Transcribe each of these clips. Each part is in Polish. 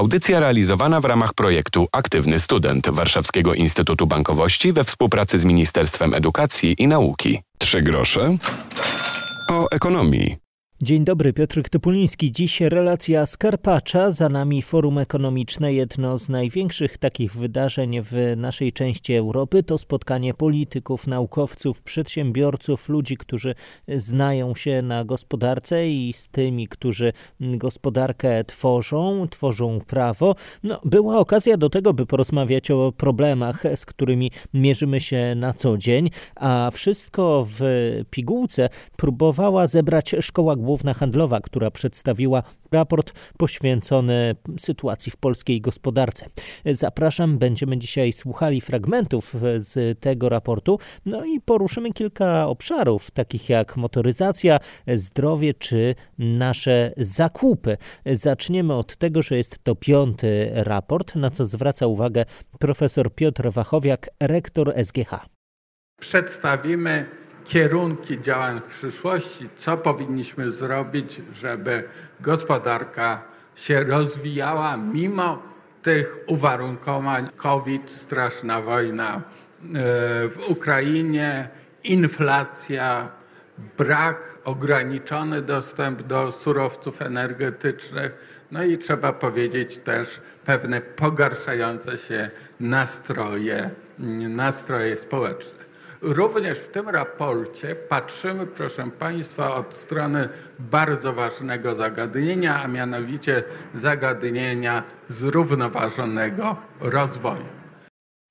Audycja realizowana w ramach projektu Aktywny Student Warszawskiego Instytutu Bankowości we współpracy z Ministerstwem Edukacji i Nauki. Trzy grosze o ekonomii. Dzień dobry, Piotr Typuliński. Dziś relacja z Karpacza, za nami forum ekonomiczne. Jedno z największych takich wydarzeń w naszej części Europy to spotkanie polityków, naukowców, przedsiębiorców, ludzi, którzy znają się na gospodarce i z tymi, którzy gospodarkę tworzą, tworzą prawo. No, była okazja do tego, by porozmawiać o problemach, z którymi mierzymy się na co dzień, a wszystko w pigułce próbowała zebrać szkoła Główna Handlowa, która przedstawiła raport poświęcony sytuacji w polskiej gospodarce. Zapraszam, będziemy dzisiaj słuchali fragmentów z tego raportu, no i poruszymy kilka obszarów, takich jak motoryzacja, zdrowie czy nasze zakupy. Zaczniemy od tego, że jest to piąty raport, na co zwraca uwagę profesor Piotr Wachowiak, rektor SGH. Przedstawimy kierunki działań w przyszłości, co powinniśmy zrobić, żeby gospodarka się rozwijała mimo tych uwarunkowań COVID, straszna wojna e, w Ukrainie, inflacja, brak, ograniczony dostęp do surowców energetycznych, no i trzeba powiedzieć też pewne pogarszające się nastroje, nastroje społeczne. Również w tym raporcie patrzymy, proszę Państwa, od strony bardzo ważnego zagadnienia, a mianowicie zagadnienia zrównoważonego rozwoju.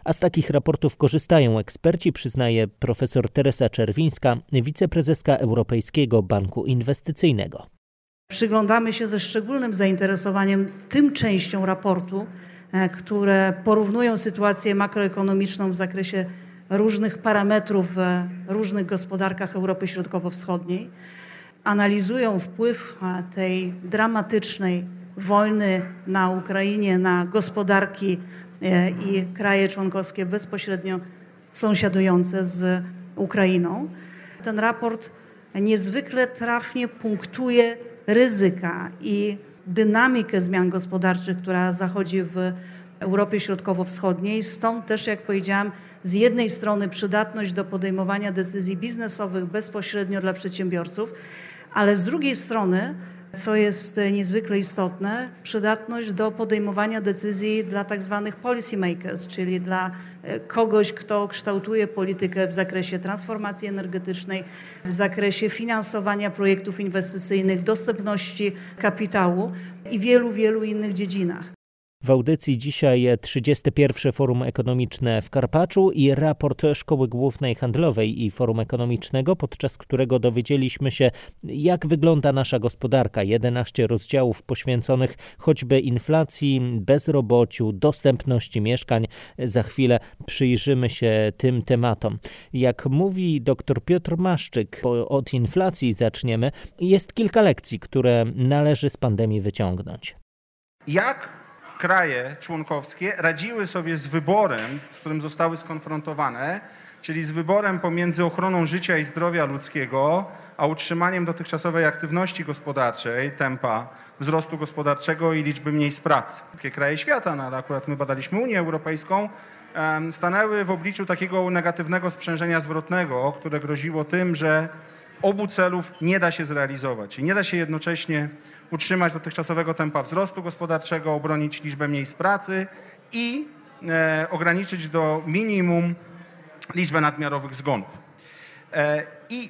A z takich raportów korzystają eksperci, przyznaje profesor Teresa Czerwińska, wiceprezeska Europejskiego Banku Inwestycyjnego. Przyglądamy się ze szczególnym zainteresowaniem tym częściom raportu, e, które porównują sytuację makroekonomiczną w zakresie różnych parametrów w różnych gospodarkach Europy Środkowo-Wschodniej, analizują wpływ tej dramatycznej wojny na Ukrainie na gospodarki e, i kraje członkowskie bezpośrednio sąsiadujące z Ukrainą. Ten raport niezwykle trafnie punktuje ryzyka i dynamikę zmian gospodarczych, która zachodzi w Europie Środkowo-Wschodniej. Stąd też, jak powiedziałam, z jednej strony przydatność do podejmowania decyzji biznesowych bezpośrednio dla przedsiębiorców, ale z drugiej strony, co jest niezwykle istotne, przydatność do podejmowania decyzji dla tak zwanych policy makers, czyli dla e, kogoś, kto kształtuje politykę w zakresie transformacji energetycznej, w zakresie finansowania projektów inwestycyjnych, dostępności kapitału i wielu, wielu innych dziedzinach. W audycji dzisiaj 31. Forum Ekonomiczne w Karpaczu i raport Szkoły Głównej Handlowej i Forum Ekonomicznego, podczas którego dowiedzieliśmy się, jak wygląda nasza gospodarka. 11 rozdziałów poświęconych choćby inflacji, bezrobociu, dostępności mieszkań. Za chwilę przyjrzymy się tym tematom. Jak mówi dr Piotr Maszczyk, od inflacji zaczniemy, jest kilka lekcji, które należy z pandemii wyciągnąć. Jak kraje członkowskie radziły sobie z wyborem, z którym zostały skonfrontowane, czyli z wyborem pomiędzy ochroną życia i zdrowia ludzkiego, a utrzymaniem dotychczasowej aktywności gospodarczej, tempa wzrostu gospodarczego i liczby miejsc pracy. Wszystkie kraje świata, no ale akurat my badaliśmy Unię Europejską, stanęły w obliczu takiego negatywnego sprzężenia zwrotnego, które groziło tym, że obu celów nie da się zrealizować. Nie da się jednocześnie utrzymać dotychczasowego tempa wzrostu gospodarczego, obronić liczbę miejsc pracy i e, ograniczyć do minimum liczbę nadmiarowych zgonów. E, I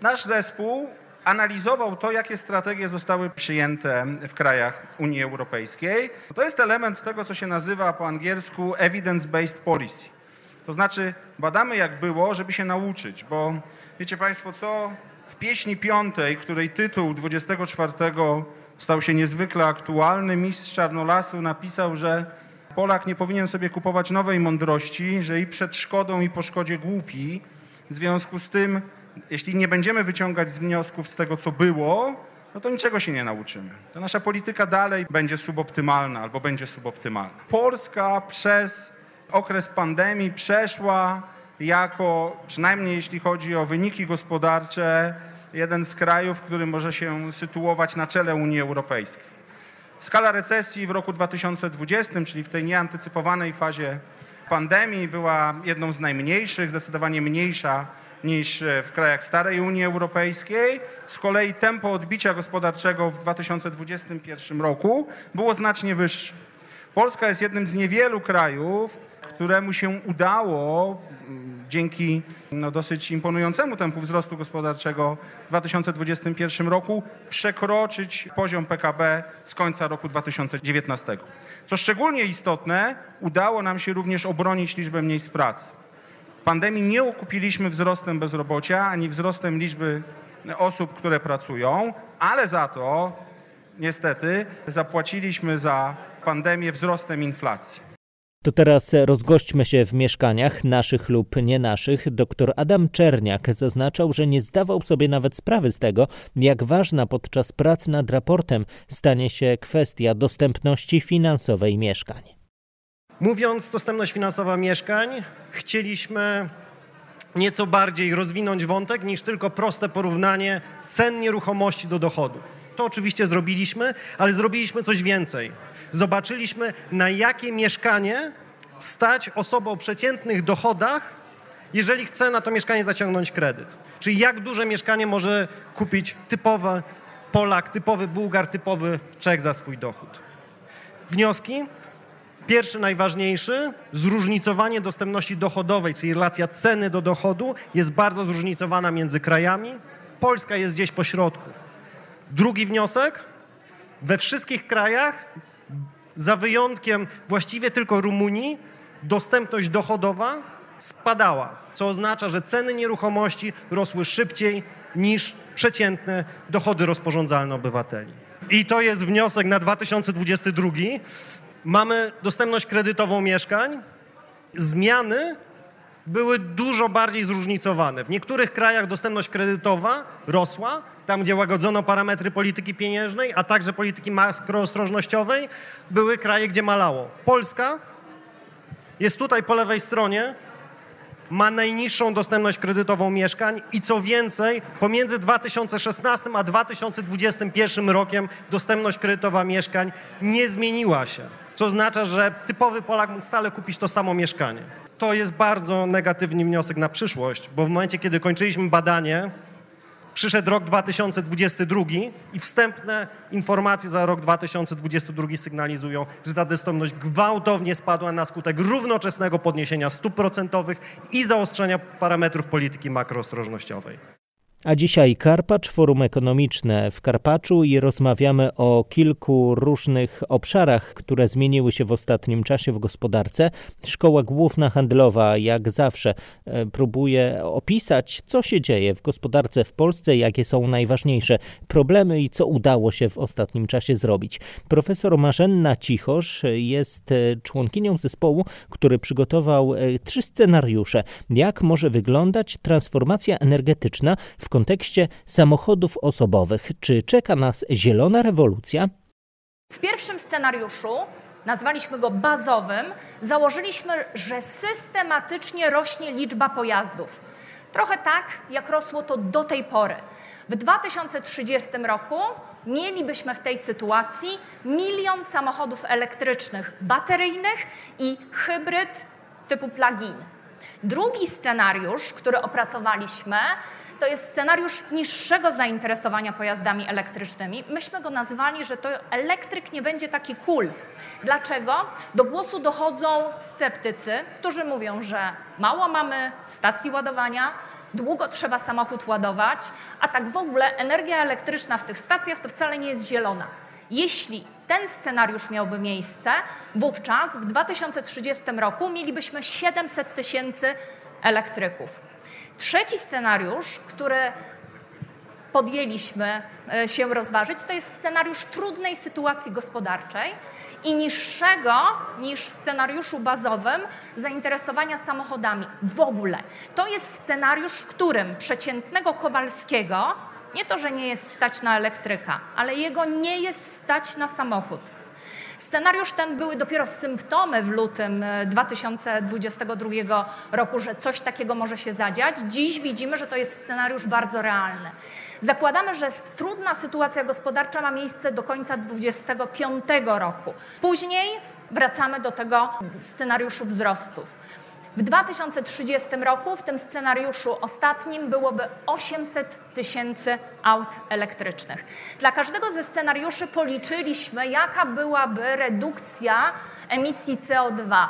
nasz zespół analizował to, jakie strategie zostały przyjęte w krajach Unii Europejskiej. To jest element tego, co się nazywa po angielsku evidence-based policy. To znaczy badamy jak było, żeby się nauczyć, bo wiecie Państwo co? W pieśni piątej, której tytuł 24 stał się niezwykle aktualny, mistrz Czarnolasu napisał, że Polak nie powinien sobie kupować nowej mądrości, że i przed szkodą i po szkodzie głupi. W związku z tym, jeśli nie będziemy wyciągać z wniosków z tego, co było, no to niczego się nie nauczymy. To nasza polityka dalej będzie suboptymalna albo będzie suboptymalna. Polska przez okres pandemii przeszła jako, przynajmniej jeśli chodzi o wyniki gospodarcze, jeden z krajów, który może się sytuować na czele Unii Europejskiej. Skala recesji w roku 2020, czyli w tej nieantycypowanej fazie pandemii, była jedną z najmniejszych, zdecydowanie mniejsza niż w krajach starej Unii Europejskiej. Z kolei tempo odbicia gospodarczego w 2021 roku było znacznie wyższe. Polska jest jednym z niewielu krajów, któremu się udało mm, dzięki no, dosyć imponującemu tempu wzrostu gospodarczego w 2021 roku przekroczyć poziom PKB z końca roku 2019. Co szczególnie istotne, udało nam się również obronić liczbę miejsc pracy. Pandemii nie okupiliśmy wzrostem bezrobocia ani wzrostem liczby osób, które pracują, ale za to niestety zapłaciliśmy za pandemię wzrostem inflacji. To teraz rozgośćmy się w mieszkaniach, naszych lub nie naszych. Dr Adam Czerniak zaznaczał, że nie zdawał sobie nawet sprawy z tego, jak ważna podczas prac nad raportem stanie się kwestia dostępności finansowej mieszkań. Mówiąc dostępność finansowa mieszkań, chcieliśmy nieco bardziej rozwinąć wątek niż tylko proste porównanie cen nieruchomości do dochodu. To oczywiście zrobiliśmy, ale zrobiliśmy coś więcej. Zobaczyliśmy, na jakie mieszkanie stać osobę o przeciętnych dochodach, jeżeli chce na to mieszkanie zaciągnąć kredyt. Czyli jak duże mieszkanie może kupić typowy Polak, typowy Bułgar, typowy Czech za swój dochód. Wnioski? Pierwszy, najważniejszy, zróżnicowanie dostępności dochodowej, czyli relacja ceny do dochodu jest bardzo zróżnicowana między krajami. Polska jest gdzieś po środku. Drugi wniosek, we wszystkich krajach, za wyjątkiem właściwie tylko Rumunii, dostępność dochodowa spadała, co oznacza, że ceny nieruchomości rosły szybciej niż przeciętne dochody rozporządzalne obywateli. I to jest wniosek na 2022. Mamy dostępność kredytową mieszkań. Zmiany były dużo bardziej zróżnicowane. W niektórych krajach dostępność kredytowa rosła, tam gdzie łagodzono parametry polityki pieniężnej, a także polityki makroostrożnościowej, były kraje, gdzie malało. Polska jest tutaj po lewej stronie, ma najniższą dostępność kredytową mieszkań i co więcej, pomiędzy 2016 a 2021 rokiem dostępność kredytowa mieszkań nie zmieniła się, co oznacza, że typowy Polak mógł stale kupić to samo mieszkanie. To jest bardzo negatywny wniosek na przyszłość, bo w momencie, kiedy kończyliśmy badanie, przyszedł rok 2022 i wstępne informacje za rok 2022 sygnalizują, że ta dostępność gwałtownie spadła na skutek równoczesnego podniesienia stóp procentowych i zaostrzenia parametrów polityki makroostrożnościowej. A dzisiaj Karpacz, Forum Ekonomiczne w Karpaczu i rozmawiamy o kilku różnych obszarach, które zmieniły się w ostatnim czasie w gospodarce. Szkoła Główna Handlowa, jak zawsze, e, próbuje opisać, co się dzieje w gospodarce w Polsce, jakie są najważniejsze problemy i co udało się w ostatnim czasie zrobić. Profesor Marzenna Cichosz jest e, członkinią zespołu, który przygotował e, trzy scenariusze, jak może wyglądać transformacja energetyczna w kontekście samochodów osobowych. Czy czeka nas zielona rewolucja? W pierwszym scenariuszu, nazwaliśmy go bazowym, założyliśmy, że systematycznie rośnie liczba pojazdów. Trochę tak, jak rosło to do tej pory. W 2030 roku mielibyśmy w tej sytuacji milion samochodów elektrycznych, bateryjnych i hybryd typu plug-in. Drugi scenariusz, który opracowaliśmy, to jest scenariusz niższego zainteresowania pojazdami elektrycznymi. Myśmy go nazwali, że to elektryk nie będzie taki cool. Dlaczego? Do głosu dochodzą sceptycy, którzy mówią, że mało mamy stacji ładowania, długo trzeba samochód ładować, a tak w ogóle energia elektryczna w tych stacjach to wcale nie jest zielona. Jeśli ten scenariusz miałby miejsce, wówczas w 2030 roku mielibyśmy 700 tysięcy elektryków. Trzeci scenariusz, który podjęliśmy e, się rozważyć, to jest scenariusz trudnej sytuacji gospodarczej i niższego niż w scenariuszu bazowym zainteresowania samochodami w ogóle. To jest scenariusz, w którym przeciętnego Kowalskiego nie to, że nie jest stać na elektryka, ale jego nie jest stać na samochód. Scenariusz ten były dopiero symptomy w lutym 2022 e, roku, że coś takiego może się zadziać. Dziś widzimy, że to jest scenariusz bardzo realny. Zakładamy, że trudna sytuacja gospodarcza ma miejsce do końca 2025 roku. Później wracamy do tego scenariuszu wzrostów. W 2030 roku w tym scenariuszu ostatnim byłoby 800 tysięcy aut elektrycznych. Dla każdego ze scenariuszy policzyliśmy, jaka byłaby redukcja emisji CO2.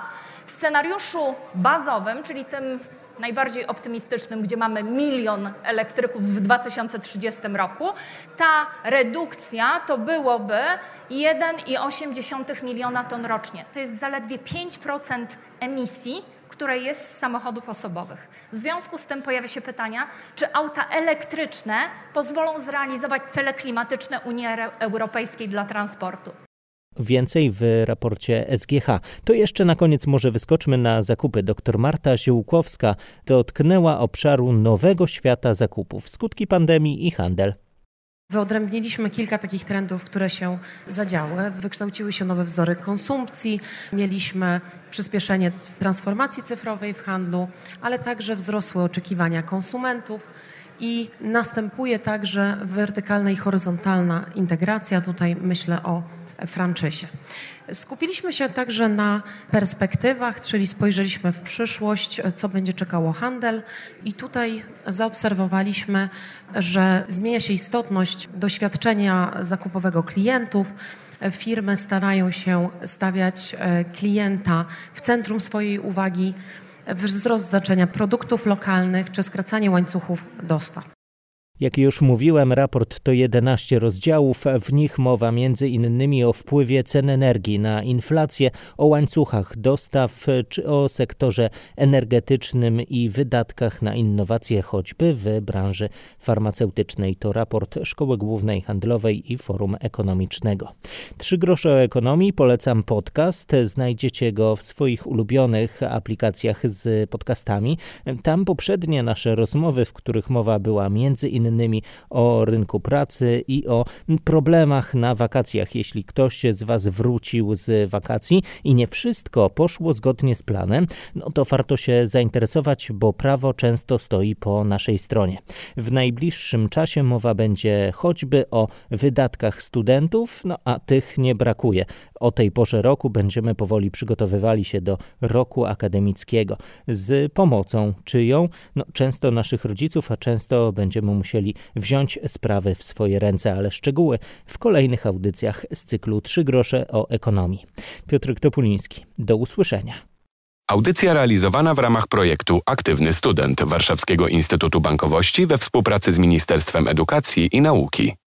W scenariuszu bazowym, czyli tym najbardziej optymistycznym, gdzie mamy milion elektryków w 2030 roku, ta redukcja to byłoby 1,8 miliona ton rocznie. To jest zaledwie 5% emisji, które jest z samochodów osobowych. W związku z tym pojawia się pytania, czy auta elektryczne pozwolą zrealizować cele klimatyczne Unii Europejskiej dla transportu. Więcej w raporcie SGH. To jeszcze na koniec może wyskoczmy na zakupy. Dr Marta Ziółkowska dotknęła obszaru nowego świata zakupów, skutki pandemii i handel. Wyodrębniliśmy kilka takich trendów, które się zadziały. Wykształciły się nowe wzory konsumpcji, mieliśmy przyspieszenie transformacji cyfrowej w handlu, ale także wzrosły oczekiwania konsumentów i następuje także wertykalna i horyzontalna integracja. Tutaj myślę o franczyzie. Skupiliśmy się także na perspektywach, czyli spojrzeliśmy w przyszłość, co będzie czekało handel i tutaj zaobserwowaliśmy, że zmienia się istotność doświadczenia zakupowego klientów. Firmy starają się stawiać e, klienta w centrum swojej uwagi, wzrost znaczenia produktów lokalnych czy skracanie łańcuchów dostaw. Jak już mówiłem, raport to 11 rozdziałów. W nich mowa m.in. o wpływie cen energii na inflację, o łańcuchach dostaw czy o sektorze energetycznym i wydatkach na innowacje, choćby w branży farmaceutycznej. To raport Szkoły Głównej Handlowej i Forum Ekonomicznego. Trzy grosze o ekonomii. Polecam podcast. Znajdziecie go w swoich ulubionych aplikacjach z podcastami. Tam poprzednie nasze rozmowy, w których mowa była między innymi innymi o rynku pracy i o problemach na wakacjach. Jeśli ktoś z Was wrócił z wakacji i nie wszystko poszło zgodnie z planem, no to warto się zainteresować, bo prawo często stoi po naszej stronie. W najbliższym czasie mowa będzie choćby o wydatkach studentów, no a tych nie brakuje. O tej porze roku będziemy powoli przygotowywali się do roku akademickiego z pomocą czyją? No, często naszych rodziców, a często będziemy musieli wziąć sprawy w swoje ręce, ale szczegóły w kolejnych audycjach z cyklu Trzy grosze o ekonomii. Piotr Topuliński, do usłyszenia. Audycja realizowana w ramach projektu Aktywny Student Warszawskiego Instytutu Bankowości we współpracy z Ministerstwem Edukacji i Nauki.